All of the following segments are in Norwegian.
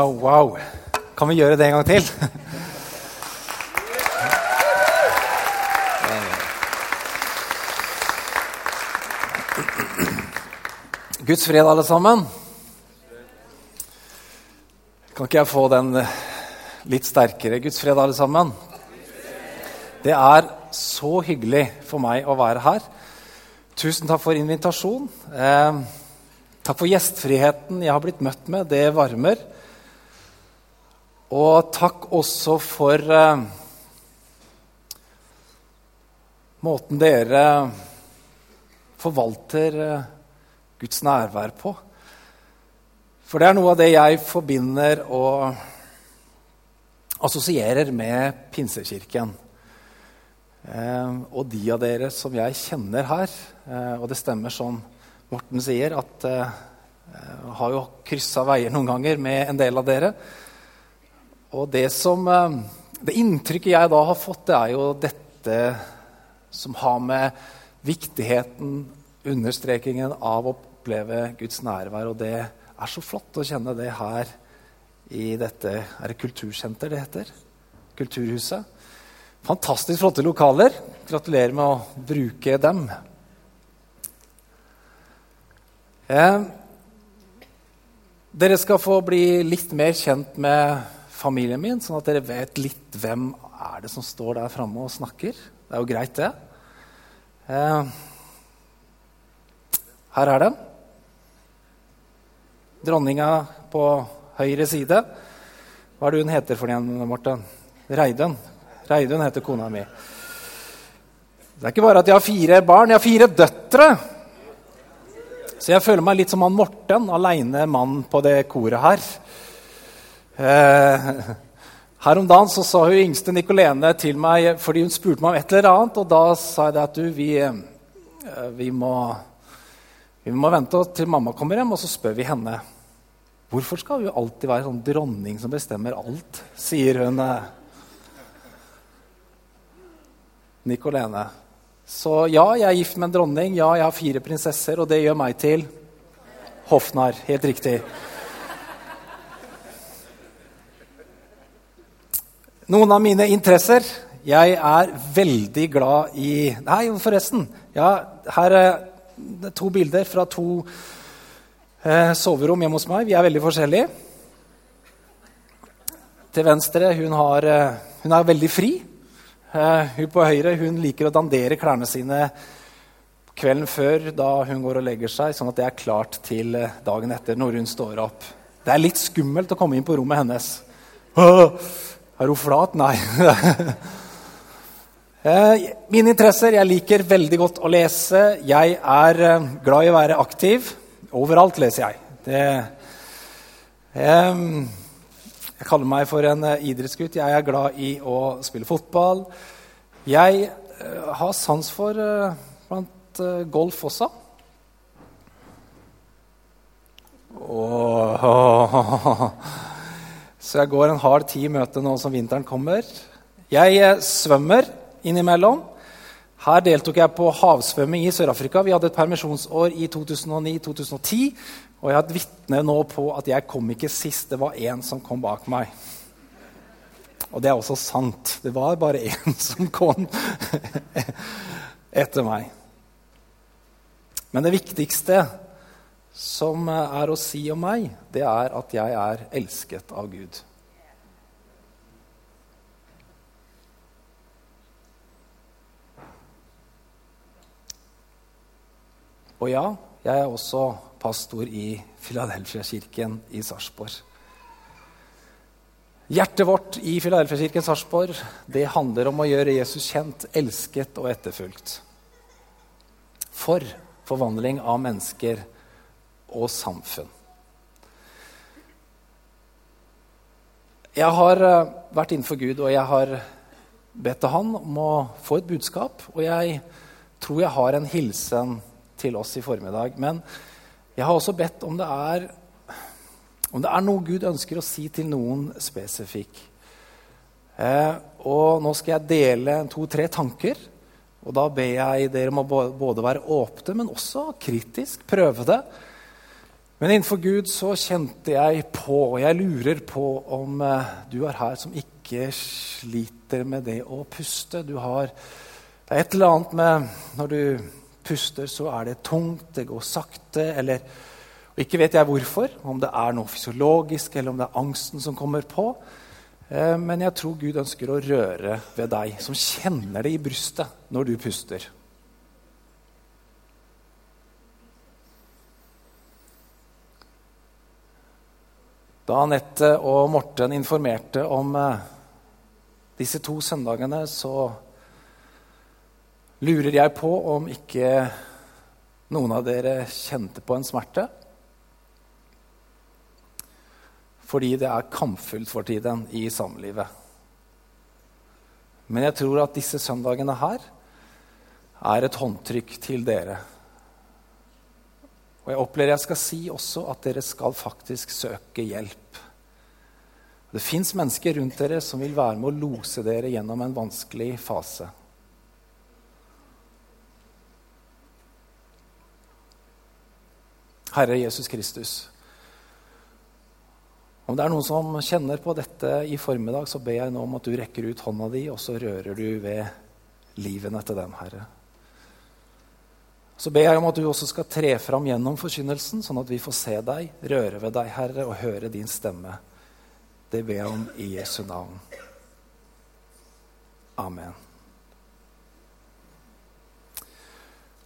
Oh, wow. Kan vi gjøre det en gang til? Guds fred, alle sammen. Kan ikke jeg få den litt sterkere? Guds fred, alle sammen. Det er så hyggelig for meg å være her. Tusen takk for invitasjonen. Eh, takk for gjestfriheten jeg har blitt møtt med. Det varmer. Og takk også for eh, måten dere forvalter eh, Guds nærvær på. For det er noe av det jeg forbinder og assosierer med Pinsekirken. Eh, og de av dere som jeg kjenner her, eh, og det stemmer som Morten sier, at eh, jeg har jo kryssa veier noen ganger med en del av dere. Og det, som, eh, det inntrykket jeg da har fått, det er jo dette som har med viktigheten, understrekingen av å oppleve Guds nærvær. Og det er så flott å kjenne det her i dette Er det kultursenter det heter? Kulturhuset. Fantastisk flotte lokaler. Gratulerer med å bruke dem. Eh, dere skal få bli litt mer kjent med familien min, sånn at dere vet litt hvem er det som står der framme og snakker. Det er jo greit, det. Eh, her er den. Dronninga på høyre side. Hva er det hun heter for igjen, Morten? Reidun. Reidun heter kona mi. Det er ikke bare at jeg har fire barn, jeg har fire døtre. Så jeg føler meg litt som han Morten, aleine mann på det koret her. Eh, her om dagen så sa hun yngste Nicolene til meg fordi hun spurte meg om et eller annet. Og da sa jeg det at du, vi, eh, vi, må, vi må vente til mamma kommer hjem, og så spør vi henne. Hvorfor skal hun alltid være sånn dronning som bestemmer alt? sier hun. Eh, Nicolene. Så ja, jeg er gift med en dronning. Ja, jeg har fire prinsesser, og det gjør meg til hoffnarr. Helt riktig. Noen av mine interesser Jeg er veldig glad i Nei, forresten. Ja, her er to bilder fra to eh, soverom hjemme hos meg. Vi er veldig forskjellige. Til venstre hun, har, eh, hun er veldig fri. Eh, hun på høyre hun liker å dandere klærne sine kvelden før da hun går og legger seg, sånn at det er klart til eh, dagen etter når hun står opp. Det er litt skummelt å komme inn på rommet hennes. Er hun flat? Nei. Eh, mine interesser Jeg liker veldig godt å lese. Jeg er eh, glad i å være aktiv. Overalt leser jeg. Det, jeg kaller meg for en eh, idrettsgutt. Jeg er glad i å spille fotball. Jeg har sans for blant golf også. Oh, så jeg går en hard tid i møte nå som vinteren kommer. Jeg svømmer innimellom. Her deltok jeg på havsvømming i Sør-Afrika. Vi hadde et permisjonsår i 2009-2010. Og jeg har et vitne nå på at jeg kom ikke sist. Det var én som kom bak meg. Og det er også sant. Det var bare én som kom etter meg. Men det viktigste som er å si om meg, det er at jeg er elsket av Gud. Og ja, jeg er også pastor i Filadelfia-kirken i Sarpsborg. Hjertet vårt i Filadelfia-kirken Sarpsborg det handler om å gjøre Jesus kjent, elsket og etterfulgt. For forvandling av mennesker og samfunn. Jeg har eh, vært innenfor Gud, og jeg har bedt til Han om å få et budskap. Og jeg tror jeg har en hilsen til oss i formiddag. Men jeg har også bedt om det er, om det er noe Gud ønsker å si til noen spesifikk. Eh, og nå skal jeg dele to-tre tanker. Og da ber jeg dere om å både være åpne, men også kritisk. Prøve det. Men innenfor Gud så kjente jeg på, og jeg lurer på om eh, du er her som ikke sliter med det å puste. Du har et eller annet med når du puster, så er det tungt, det går sakte, eller og Ikke vet jeg hvorfor, om det er noe fysiologisk, eller om det er angsten som kommer på. Eh, men jeg tror Gud ønsker å røre ved deg, som kjenner det i brystet når du puster. Da Anette og Morten informerte om eh, disse to søndagene, så lurer jeg på om ikke noen av dere kjente på en smerte. Fordi det er kampfullt for tiden i samlivet. Men jeg tror at disse søndagene her er et håndtrykk til dere og jeg opplever jeg skal si også at dere skal faktisk søke hjelp. Det fins mennesker rundt dere som vil være med å lose dere gjennom en vanskelig fase. Herre Jesus Kristus. Om det er noen som kjenner på dette i formiddag, så ber jeg nå om at du rekker ut hånda di, og så rører du ved livene til dem, Herre. Så ber jeg om at du også skal tre fram gjennom forkynnelsen, sånn at vi får se deg, røre ved deg, Herre, og høre din stemme. Det ber jeg om i Jesu navn. Amen.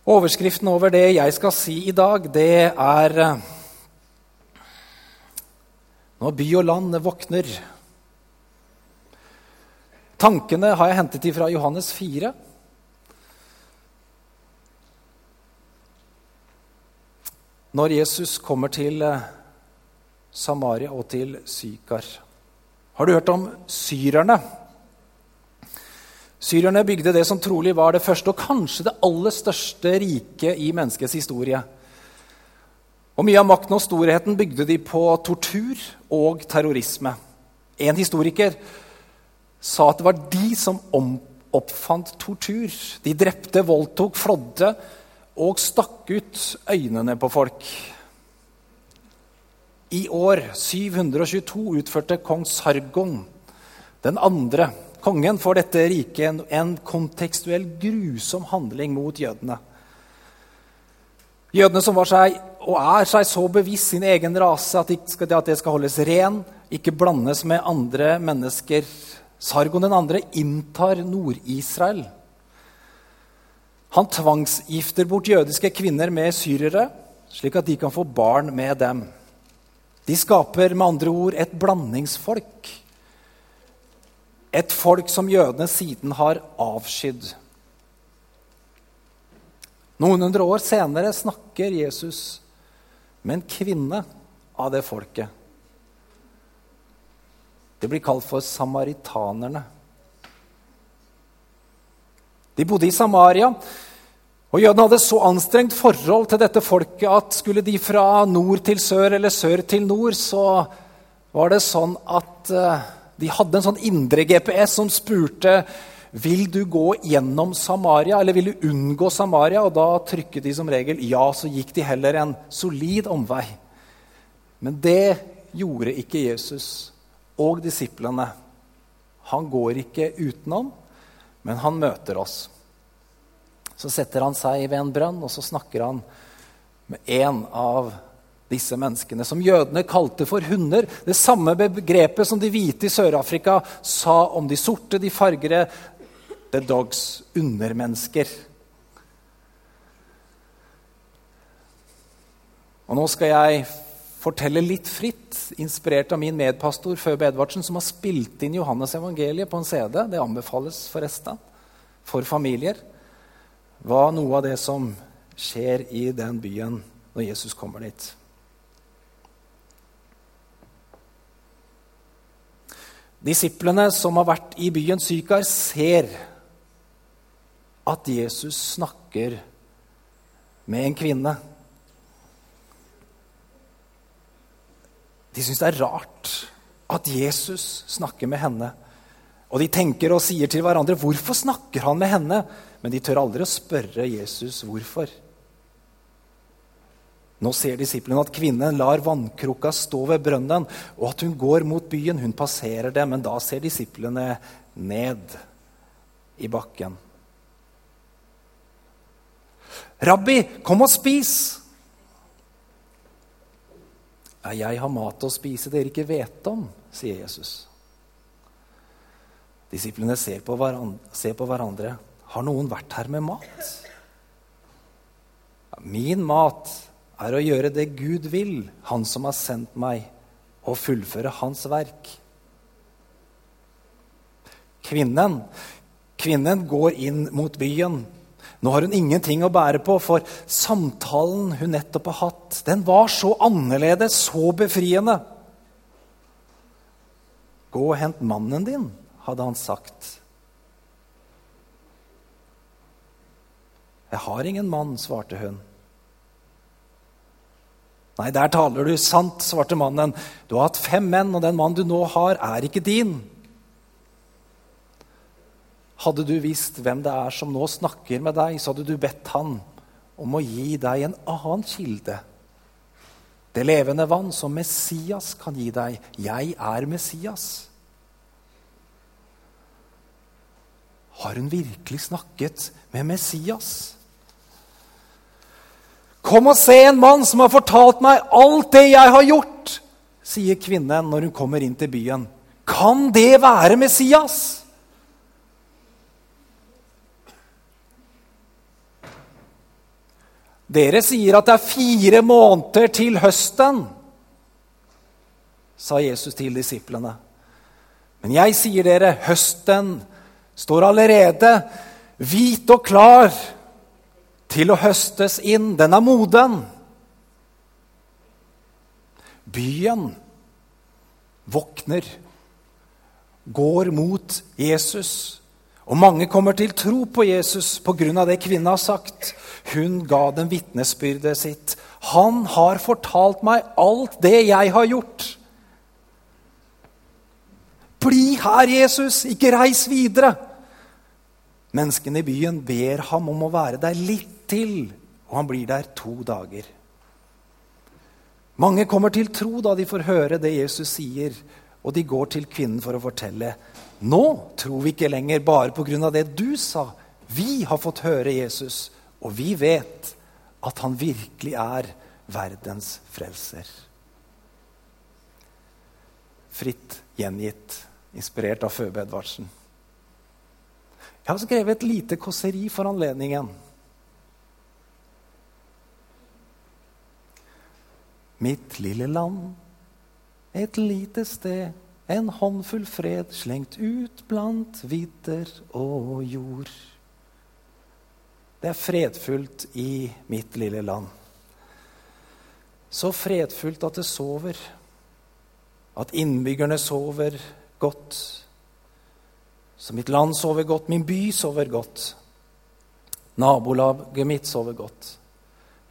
Overskriften over det jeg skal si i dag, det er eh, Når by og land våkner. Tankene har jeg hentet ifra Johannes 4. når Jesus kommer til eh, Samaria og til Sykar. Har du hørt om syrerne? Syrerne bygde det som trolig var det første og kanskje det aller største riket i menneskets historie. Og Mye av makten og storheten bygde de på tortur og terrorisme. En historiker sa at det var de som oppfant tortur. De drepte, voldtok, flådde og stakk ut øynene på folk. I år 722 utførte kong Sargon den andre kongen for dette riket en kontekstuell grusom handling mot jødene. Jødene som var seg og er seg så bevisst sin egen rase at, det skal holdes ren, ikke blandes med andre mennesker. Sargon den andre inntar Nord-Israel han tvangsgifter bort jødiske kvinner med syrere, slik at de kan få barn med dem. De skaper med andre ord et blandingsfolk. Et folk som jødene siden har avskydd. Noen hundre år senere snakker Jesus med en kvinne av det folket. Det blir kalt for samaritanerne. De bodde i Samaria, og Jødene hadde så anstrengt forhold til dette folket at skulle de fra nord til sør eller sør til nord, så var det sånn at uh, de hadde en sånn indre GPS som spurte vil du gå gjennom Samaria, eller vil du unngå Samaria. Og da trykket de som regel ja, så gikk de heller en solid omvei. Men det gjorde ikke Jesus og disiplene. Han går ikke utenom, men han møter oss. Så setter han seg ved en brønn, og så snakker han med en av disse menneskene, som jødene kalte for hunder. Det samme begrepet som de hvite i Sør-Afrika sa om de sorte, de fargere, the dogs, undermennesker. Og nå skal jeg fortelle litt fritt, inspirert av min medpastor Føbe Edvardsen, som har spilt inn Johannes evangeliet på en CD. Det anbefales forresten for familier var noe av det som skjer i den byen når Jesus kommer dit. Disiplene som har vært i byen Sykar, ser at Jesus snakker med en kvinne. De syns det er rart at Jesus snakker med henne. Og de tenker og sier til hverandre, 'Hvorfor snakker han med henne?' Men de tør aldri å spørre Jesus hvorfor. Nå ser disiplene at kvinnen lar vannkrukka stå ved brønnen, og at hun går mot byen. Hun passerer det, men da ser disiplene ned i bakken. Rabbi, kom og spis! Ja, jeg har mat å spise dere ikke vet om, sier Jesus. Disiplene ser på, hverandre, ser på hverandre. Har noen vært her med mat? Min mat er å gjøre det Gud vil, Han som har sendt meg, og fullføre Hans verk. Kvinnen, kvinnen går inn mot byen. Nå har hun ingenting å bære på, for samtalen hun nettopp har hatt, den var så annerledes, så befriende. Gå og hent mannen din, hadde han sagt. Jeg har ingen mann, svarte hun. Nei, der taler du sant, svarte mannen. Du har hatt fem menn, og den mann du nå har, er ikke din. Hadde du visst hvem det er som nå snakker med deg, så hadde du bedt han om å gi deg en annen kilde. Det levende vann som Messias kan gi deg. Jeg er Messias. Har hun virkelig snakket med Messias? Kom og se en mann som har fortalt meg alt det jeg har gjort, sier kvinnen når hun kommer inn til byen. Kan det være Messias? Dere sier at det er fire måneder til høsten, sa Jesus til disiplene. Men jeg sier dere, høsten står allerede hvit og klar til å høstes inn. Den er moden. Byen våkner, går mot Jesus. Og mange kommer til tro på Jesus pga. det kvinnen har sagt. Hun ga dem vitnesbyrdet sitt. Han har fortalt meg alt det jeg har gjort. Bli her, Jesus, ikke reis videre. Menneskene i byen ber ham om å være der litt til, og han blir der to dager. Mange kommer til tro da de får høre det Jesus sier, og de går til kvinnen for å fortelle. Nå tror vi ikke lenger bare pga. det du sa. Vi har fått høre Jesus, og vi vet at han virkelig er verdens frelser. Fritt gjengitt, inspirert av Føbe Edvardsen. Jeg har skrevet et lite kåseri for anledningen. Mitt lille land, et lite sted, en håndfull fred slengt ut blant vidder og jord. Det er fredfullt i mitt lille land. Så fredfullt at det sover, at innbyggerne sover godt. Så mitt land sover godt, min by sover godt. Nabolaget mitt sover godt.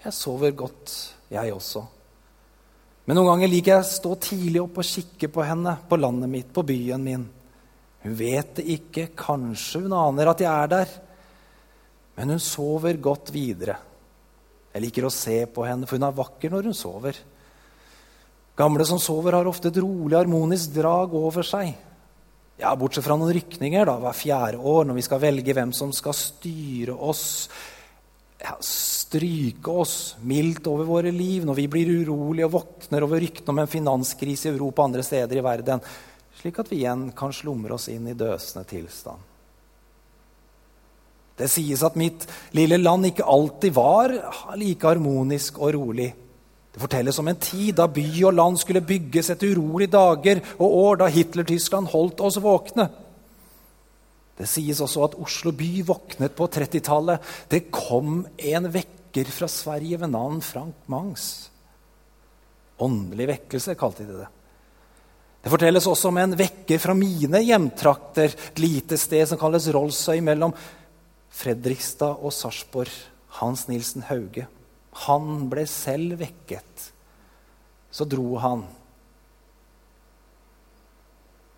Jeg sover godt, jeg også. Men noen ganger liker jeg å stå tidlig opp og kikke på henne, på landet mitt, på byen min. Hun vet det ikke, kanskje hun aner at jeg er der. Men hun sover godt videre. Jeg liker å se på henne, for hun er vakker når hun sover. Gamle som sover, har ofte et rolig, harmonisk drag over seg. Ja, Bortsett fra noen rykninger da, hver fjerde år, når vi skal velge hvem som skal styre oss ja, stryke oss mildt over våre liv når vi blir urolige og våkner over ryktene om en finanskrise i Europa og andre steder i verden, slik at vi igjen kan slumre oss inn i døsende tilstand. Det sies at mitt lille land ikke alltid var like harmonisk og rolig. Det fortelles om en tid da by og land skulle bygges etter urolige dager og år da Hitler-Tyskland holdt oss våkne. Det sies også at Oslo by våknet på 30-tallet. Det kom en vekker fra Sverige ved navn Frank Mangs. Åndelig vekkelse, kalte de det. Det fortelles også om en vekker fra mine hjemtrakter, et lite sted som kalles Rollsøy, mellom Fredrikstad og Sarpsborg. Hans Nilsen Hauge. Han ble selv vekket. Så dro han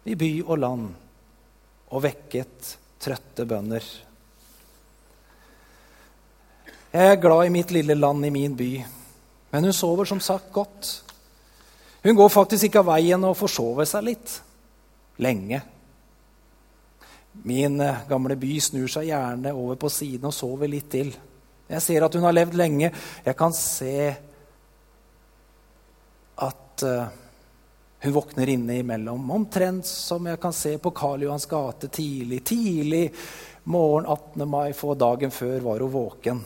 i by og land og vekket trøtte bønder. Jeg er glad i mitt lille land, i min by. Men hun sover som sagt godt. Hun går faktisk ikke av veien og forsover seg litt. Lenge. Min eh, gamle by snur seg gjerne over på siden og sover litt til. Jeg ser at hun har levd lenge. Jeg kan se at uh, hun våkner inne imellom, Omtrent som jeg kan se på Karl Johans gate tidlig. Tidlig morgen 18. mai, få dagen før var hun våken.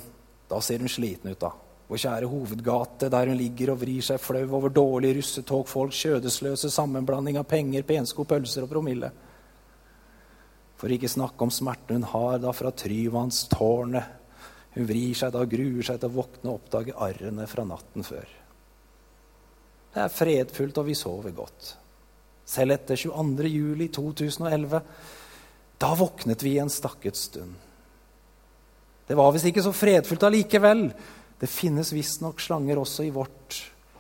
Da ser hun sliten ut, da. Vår kjære hovedgate, der hun ligger og vrir seg flau over dårlige russetogfolk, skjødesløse sammenblanding av penger, pensko, pølser og promille. For ikke snakke om smerten hun har da fra Tryvannstårnet. Hun vrir seg da gruer seg til å våkne og oppdage arrene fra natten før. Det er fredfullt, og vi sover godt. Selv etter 22. juli 2011. Da våknet vi en stakket stund. Det var visst ikke så fredfullt allikevel. Det finnes visstnok slanger også i vårt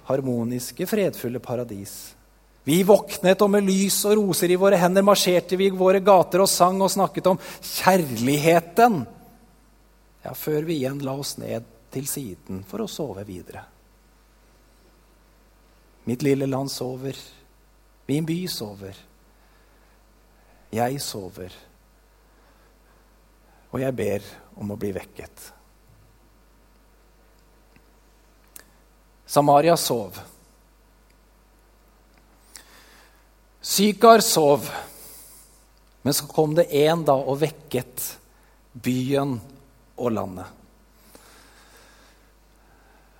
harmoniske, fredfulle paradis. Vi våknet, og med lys og roser i våre hender marsjerte vi i våre gater og sang og snakket om kjærligheten. Ja, før vi igjen la oss ned til siden for å sove videre. Mitt lille land sover. Min by sover. Jeg sover. Og jeg ber om å bli vekket. Samaria sov. Sykar sov. Men så kom det en da og vekket byen og landet.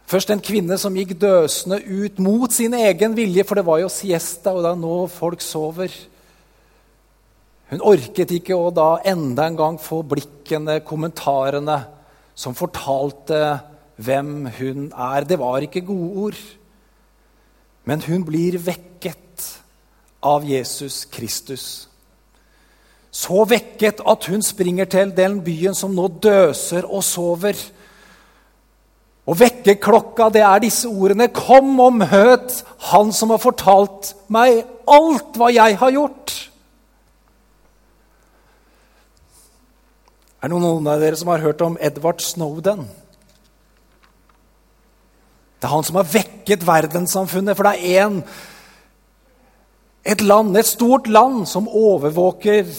Først en kvinne som gikk døsende ut mot sin egen vilje, for det var jo siesta, og det er nå folk sover. Hun orket ikke å da enda en gang få blikkene, kommentarene, som fortalte hvem hun er. Det var ikke gode ord. Men hun blir vekket av Jesus Kristus. Så vekket at hun springer til den byen som nå døser og sover. Og vekkerklokka, det er disse ordene. Kom og møt Han som har fortalt meg alt hva jeg har gjort. Er det noen av dere som har hørt om Edward Snowden? Det er han som har vekket verdenssamfunnet, for det er én et land, et stort land, som overvåker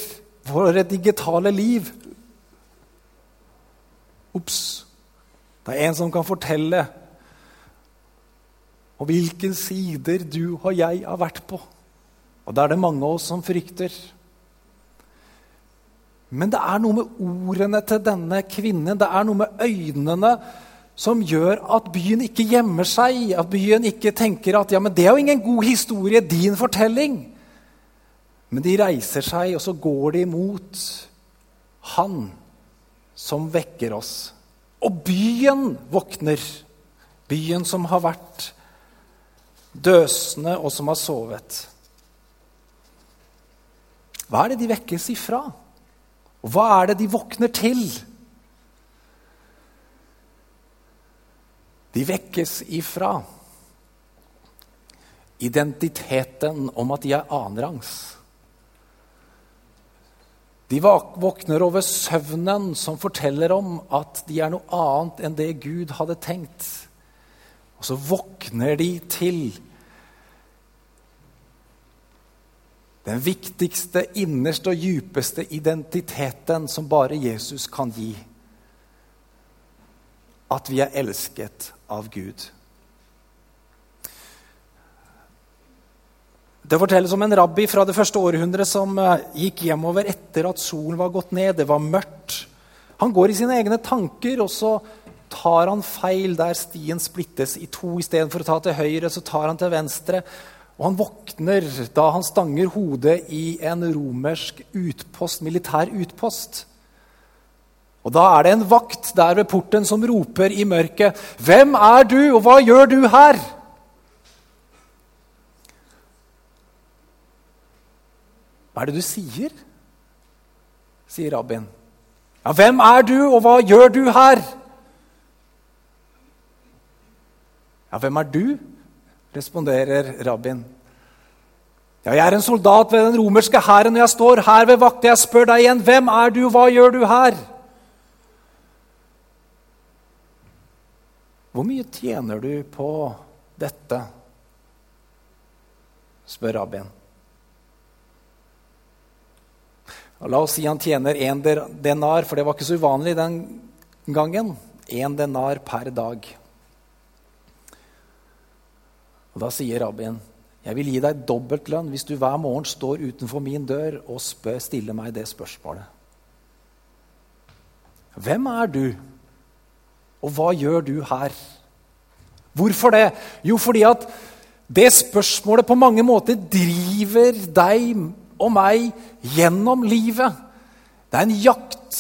våre digitale liv. Ops. Det er en som kan fortelle om hvilke sider du og jeg har vært på. Og det er det mange av oss som frykter. Men det er noe med ordene til denne kvinnen, det er noe med øynene som gjør at byen ikke gjemmer seg, at byen ikke tenker at ja, men det er jo ingen god historie, din fortelling. Men de reiser seg, og så går de mot Han som vekker oss. Og byen våkner. Byen som har vært døsende, og som har sovet. Hva er det de vekkes ifra? Og hva er det de våkner til? De vekkes ifra identiteten om at de er annenrangs. De våkner over søvnen som forteller om at de er noe annet enn det Gud hadde tenkt. Og så våkner de til den viktigste, innerste og djupeste identiteten som bare Jesus kan gi. At vi er elsket av Gud. Det fortelles om en rabbi fra det første århundret som eh, gikk hjemover etter at solen var gått ned. Det var mørkt. Han går i sine egne tanker, og så tar han feil der stien splittes i to. Istedenfor å ta til høyre, så tar han til venstre. Og han våkner da han stanger hodet i en romersk utpost, militær utpost. Og Da er det en vakt der ved porten som roper i mørket, 'Hvem er du, og hva gjør du her?' Hva er det du sier? sier rabbien. Ja, hvem er du, og hva gjør du her? Ja, hvem er du? responderer rabbien. Ja, jeg er en soldat ved den romerske hæren, og jeg står her ved vakt. Jeg spør deg igjen, hvem er du, hva gjør du her? Hvor mye tjener du på dette? spør rabbien. La oss si han tjener én denar, for det var ikke så uvanlig den gangen. Én denar per dag. Og Da sier rabbien, 'Jeg vil gi deg dobbeltlønn hvis du hver morgen står utenfor min dør og spør, stiller meg det spørsmålet.' Hvem er du, og hva gjør du her? Hvorfor det? Jo, fordi at det spørsmålet på mange måter driver deg og meg gjennom livet. Det er en jakt.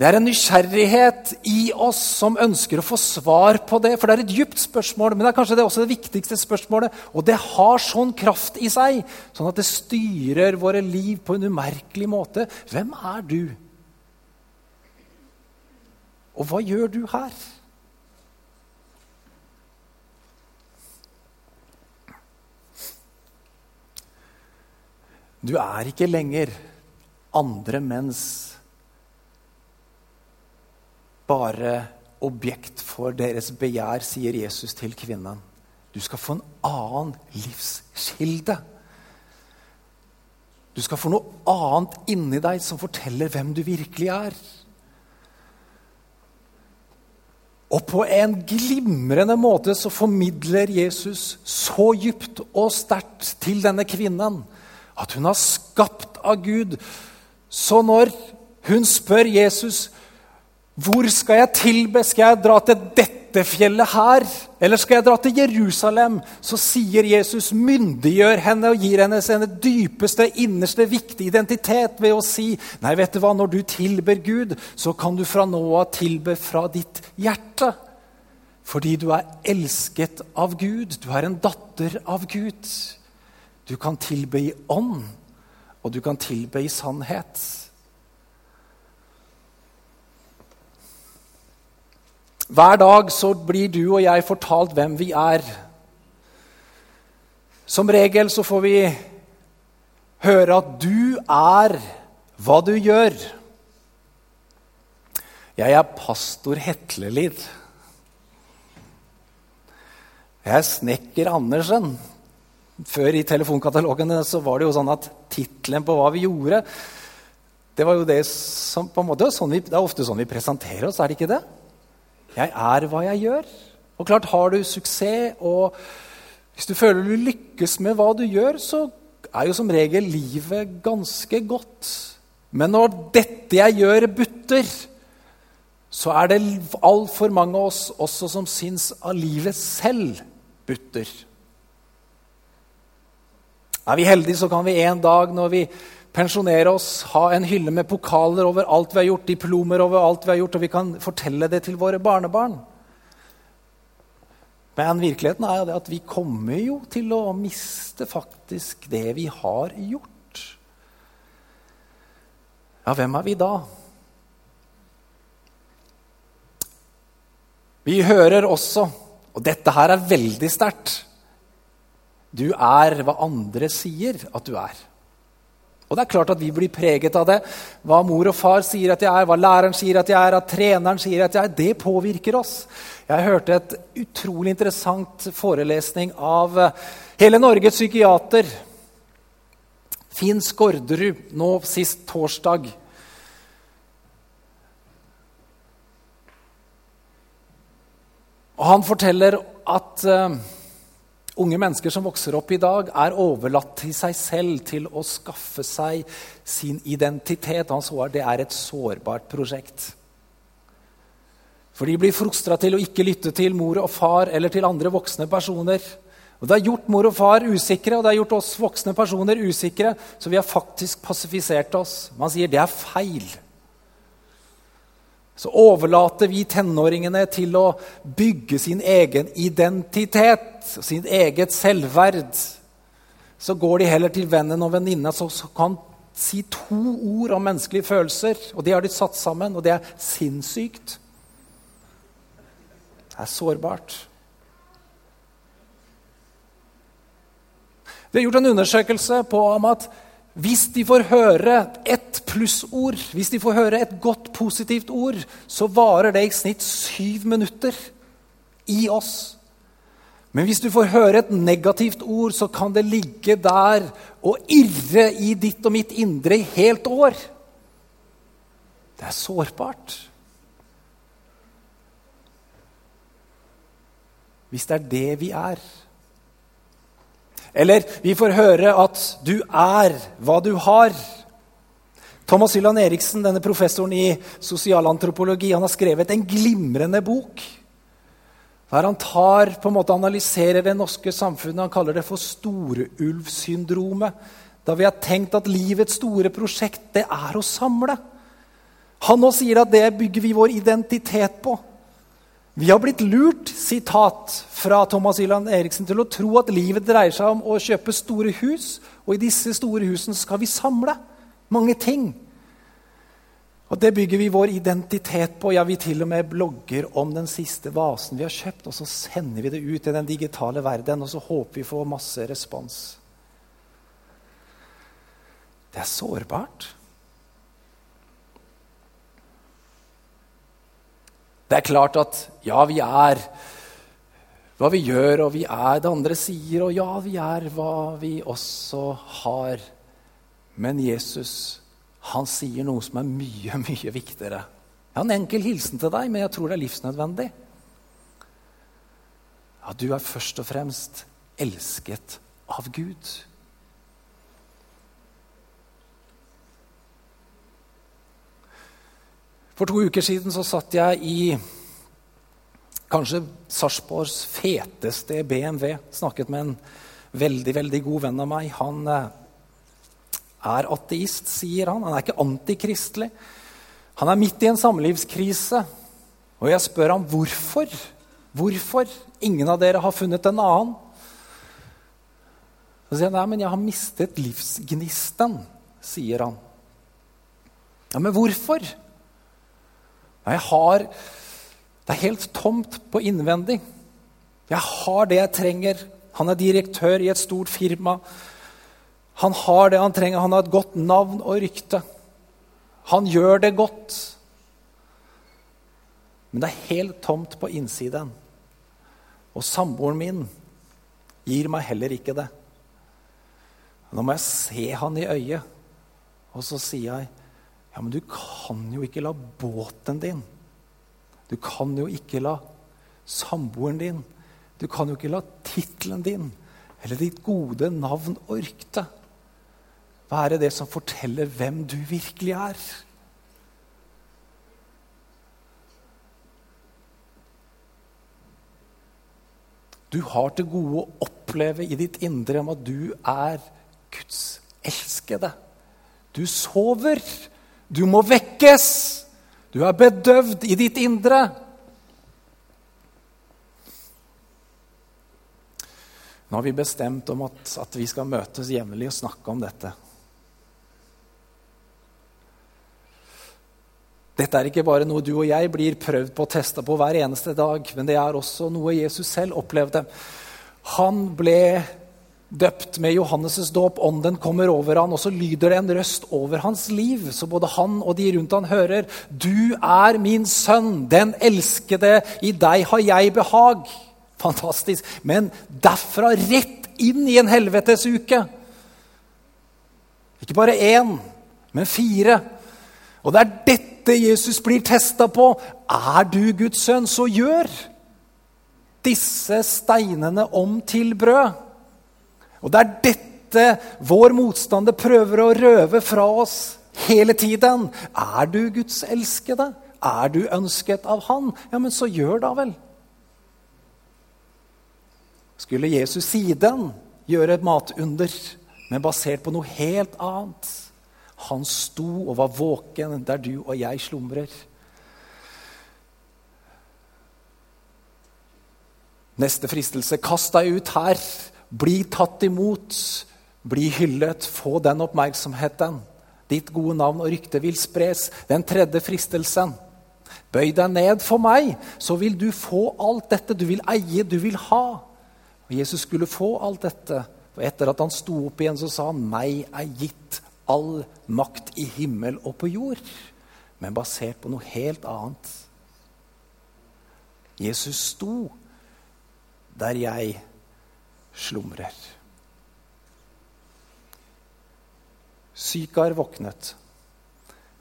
Det er en nysgjerrighet i oss som ønsker å få svar på det. For det er et djupt spørsmål, men det er kanskje det også det viktigste spørsmålet. Og det har sånn kraft i seg, sånn at det styrer våre liv på en umerkelig måte. Hvem er du? Og hva gjør du her? Du er ikke lenger andre menns bare objekt for deres begjær, sier Jesus til kvinnen. Du skal få en annen livskilde. Du skal få noe annet inni deg som forteller hvem du virkelig er. Og på en glimrende måte så formidler Jesus så dypt og sterkt til denne kvinnen at hun har skapt av Gud. Så når hun spør Jesus hvor skal jeg tilbe, skal jeg dra til dette fjellet her, eller skal jeg dra til Jerusalem, så sier Jesus, myndiggjør henne og gir henne sin dypeste, innerste, viktige identitet ved å si nei, vet du hva, når du tilber Gud, så kan du fra nå av tilbe fra ditt hjerte. Fordi du er elsket av Gud. Du er en datter av Gud. Du kan tilbe i ånd, og du kan tilbe i sannhet. Hver dag så blir du og jeg fortalt hvem vi er. Som regel så får vi høre at du er hva du gjør. Jeg er pastor Hetlelid. Jeg er snekker Andersen. Før i telefonkatalogene så var det jo sånn at tittelen på hva vi gjorde Det var jo det som på en måte, sånn vi, det er ofte sånn vi presenterer oss, er det ikke det? Jeg er hva jeg gjør. Og klart, har du suksess, og hvis du føler du lykkes med hva du gjør, så er jo som regel livet ganske godt. Men når dette jeg gjør, butter, så er det altfor mange av oss også som syns at livet selv butter. Er vi heldige, så kan vi en dag når vi pensjonerer oss, ha en hylle med pokaler over alt vi har gjort, diplomer over alt vi har gjort, og vi kan fortelle det til våre barnebarn. Men virkeligheten er jo det at vi kommer jo til å miste faktisk det vi har gjort. Ja, hvem er vi da? Vi hører også, og dette her er veldig sterkt du er hva andre sier at du er. Og det er klart at vi blir preget av det. Hva mor og far sier at jeg er, hva læreren sier at jeg er, hva treneren sier at jeg er, det påvirker oss. Jeg hørte et utrolig interessant forelesning av eh, hele Norges psykiater. Finn Skårderud, nå sist torsdag. Og han forteller at uh, Unge mennesker som vokser opp i dag, er overlatt til seg selv til å skaffe seg sin identitet. Han så det er et sårbart prosjekt. For de blir frostra til å ikke lytte til mor og far eller til andre voksne personer. Og Det har gjort mor og far usikre, og det har gjort oss voksne personer usikre. Så vi har faktisk pasifisert oss. Man sier det er feil så overlater vi tenåringene til å bygge sin egen identitet, sin eget selvverd. Så går de heller til vennen og venninna som kan si to ord om menneskelige følelser. Og det har de satt sammen, og det er sinnssykt. Det er sårbart. Vi har gjort en undersøkelse på om at hvis de får høre ett plussord, hvis de får høre et godt, positivt ord, så varer det i snitt syv minutter. i oss. Men hvis du får høre et negativt ord, så kan det ligge der og irre i ditt og mitt indre i helt år. Det er sårbart. Hvis det er det vi er. Eller vi får høre at du er hva du har. Thomas Hylland Eriksen, denne professoren i sosialantropologi, han har skrevet en glimrende bok der han tar, på en måte analyserer det norske samfunnet. Han kaller det for storulvsyndromet. Da vi har tenkt at livets store prosjekt det er å samle. Han nå sier at det bygger vi vår identitet på. Vi har blitt lurt sitat fra Thomas Yland Eriksen, til å tro at livet dreier seg om å kjøpe store hus. Og i disse store husene skal vi samle mange ting. Og Det bygger vi vår identitet på. Ja, Vi til og med blogger om den siste vasen vi har kjøpt, og så sender vi det ut i den digitale verden, og så håper vi får masse respons. Det er sårbart. Det er klart at ja, vi er hva vi gjør, og vi er det andre sier, og ja, vi er hva vi også har. Men Jesus han sier noe som er mye, mye viktigere. Jeg har en enkel hilsen til deg, men jeg tror det er livsnødvendig. Ja, du er først og fremst elsket av Gud. For to uker siden så satt jeg i kanskje Sarpsborgs feteste BMW. Snakket med en veldig, veldig god venn av meg. Han eh, er ateist, sier han. Han er ikke antikristelig. Han er midt i en samlivskrise. Og jeg spør ham hvorfor. Hvorfor? Ingen av dere har funnet en annen. Så sier han nei, men jeg har mistet livsgnisten, sier han. Ja, men hvorfor? Jeg har Det er helt tomt på innvendig. Jeg har det jeg trenger. Han er direktør i et stort firma. Han har det han trenger. Han har et godt navn og rykte. Han gjør det godt. Men det er helt tomt på innsiden. Og samboeren min gir meg heller ikke det. Nå må jeg se han i øyet, og så sier jeg ja, men du kan jo ikke la båten din Du kan jo ikke la samboeren din Du kan jo ikke la tittelen din eller ditt gode navn og rykte være det som forteller hvem du virkelig er. Du har til gode å oppleve i ditt indre om at du er Guds elskede. Du sover. Du må vekkes. Du er bedøvd i ditt indre. Nå har vi bestemt om at, at vi skal møtes jevnlig og snakke om dette. Dette er ikke bare noe du og jeg blir prøvd på og testa på hver eneste dag, men det er også noe Jesus selv opplevde. Han ble døpt med Johannes' dåp, ånden kommer over han, og så lyder det en røst over hans liv, så både han og de rundt han hører, 'Du er min sønn, den elskede, i deg har jeg behag'. Fantastisk. Men derfra rett inn i en helvetesuke. Ikke bare én, men fire. Og det er dette Jesus blir testa på. Er du Guds sønn, så gjør disse steinene om til brød. Og det er dette vår motstander prøver å røve fra oss hele tiden. Er du Guds elskede? Er du ønsket av Han? Ja, men så gjør da vel. Skulle Jesus siden gjøre et matunder, men basert på noe helt annet? Han sto og var våken der du og jeg slumrer. Neste fristelse kast deg ut her. Bli tatt imot. Bli hyllet. Få den oppmerksomheten. Ditt gode navn og rykte vil spres. Den tredje fristelsen. Bøy deg ned for meg, så vil du få alt dette du vil eie, du vil ha. Og Jesus skulle få alt dette. Og etter at han sto opp igjen, så sa han, 'Meg er gitt all makt i himmel og på jord, men basert på noe helt annet. Jesus sto der jeg slumrer. Sykar våknet.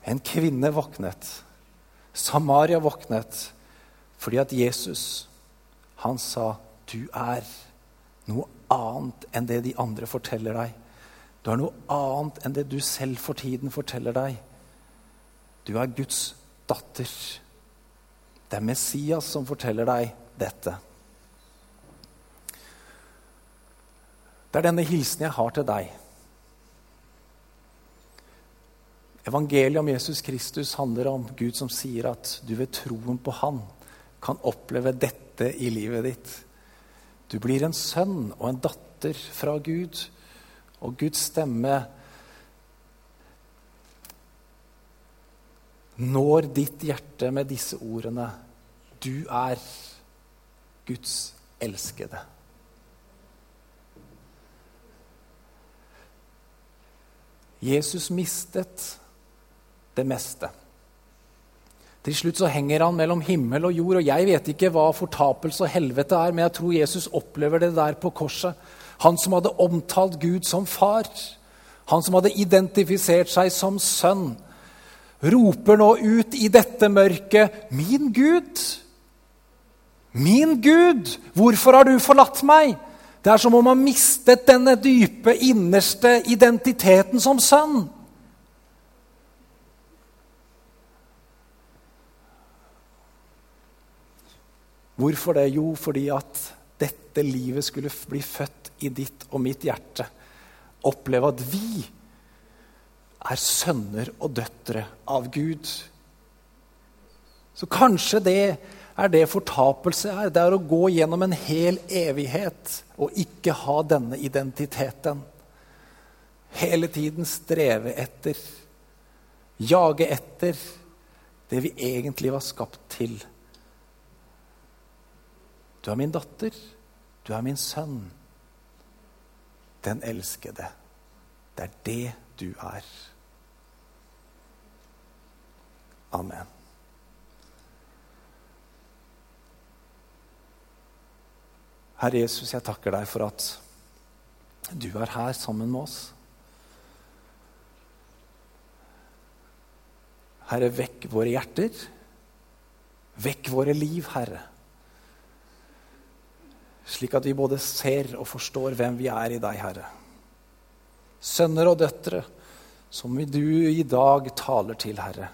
En kvinne våknet. Samaria våknet fordi at Jesus, han sa, 'Du er noe annet enn det de andre forteller deg.' Du er noe annet enn det du selv for tiden forteller deg. Du er Guds datter. Det er Messias som forteller deg dette. Det er denne hilsen jeg har til deg. Evangeliet om Jesus Kristus handler om Gud som sier at du ved troen på Han kan oppleve dette i livet ditt. Du blir en sønn og en datter fra Gud, og Guds stemme når ditt hjerte med disse ordene Du er Guds elskede. Jesus mistet det meste. Til slutt så henger han mellom himmel og jord, og jeg vet ikke hva fortapelse og helvete er, men jeg tror Jesus opplever det der på korset. Han som hadde omtalt Gud som far, han som hadde identifisert seg som sønn, roper nå ut i dette mørket, 'Min Gud, min Gud, hvorfor har du forlatt meg?' Det er som om han mistet denne dype, innerste identiteten som sønn. Hvorfor det? Jo, fordi at dette livet skulle bli født i ditt og mitt hjerte. Oppleve at vi er sønner og døtre av Gud. Så kanskje det er det fortapelse er. Det er å gå gjennom en hel evighet og ikke ha denne identiteten. Hele tiden streve etter, jage etter det vi egentlig var skapt til. Du er min datter, du er min sønn, den elskede. Det er det du er. Amen. Herre Jesus, jeg takker deg for at du er her sammen med oss. Herre, vekk våre hjerter. Vekk våre liv, Herre slik at vi både ser og forstår hvem vi er i deg, Herre. Sønner og døtre, som du i dag taler til, Herre.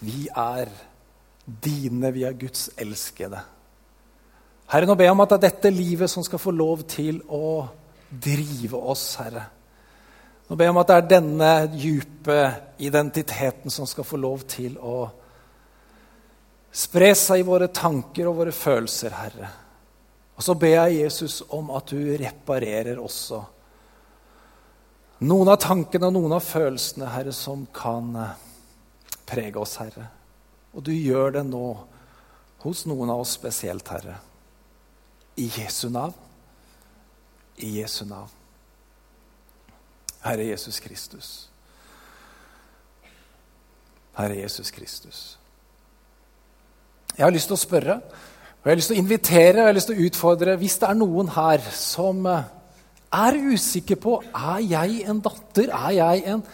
Vi er dine, vi er Guds elskede. Herre, nå ber jeg om at det er dette livet som skal få lov til å drive oss, Herre. Nå ber jeg om at det er denne dype identiteten som skal få lov til å Spre seg i våre tanker og våre følelser, Herre. Og så ber jeg Jesus om at du reparerer også noen av tankene og noen av følelsene, Herre, som kan eh, prege oss, Herre. Og du gjør det nå hos noen av oss spesielt, Herre. I Jesu navn. I Jesu navn. Herre Jesus Kristus. Herre Jesus Kristus. Jeg har lyst til å spørre, og jeg har lyst til å invitere og jeg har lyst til å utfordre Hvis det er noen her som eh, er usikker på er jeg en datter, er jeg en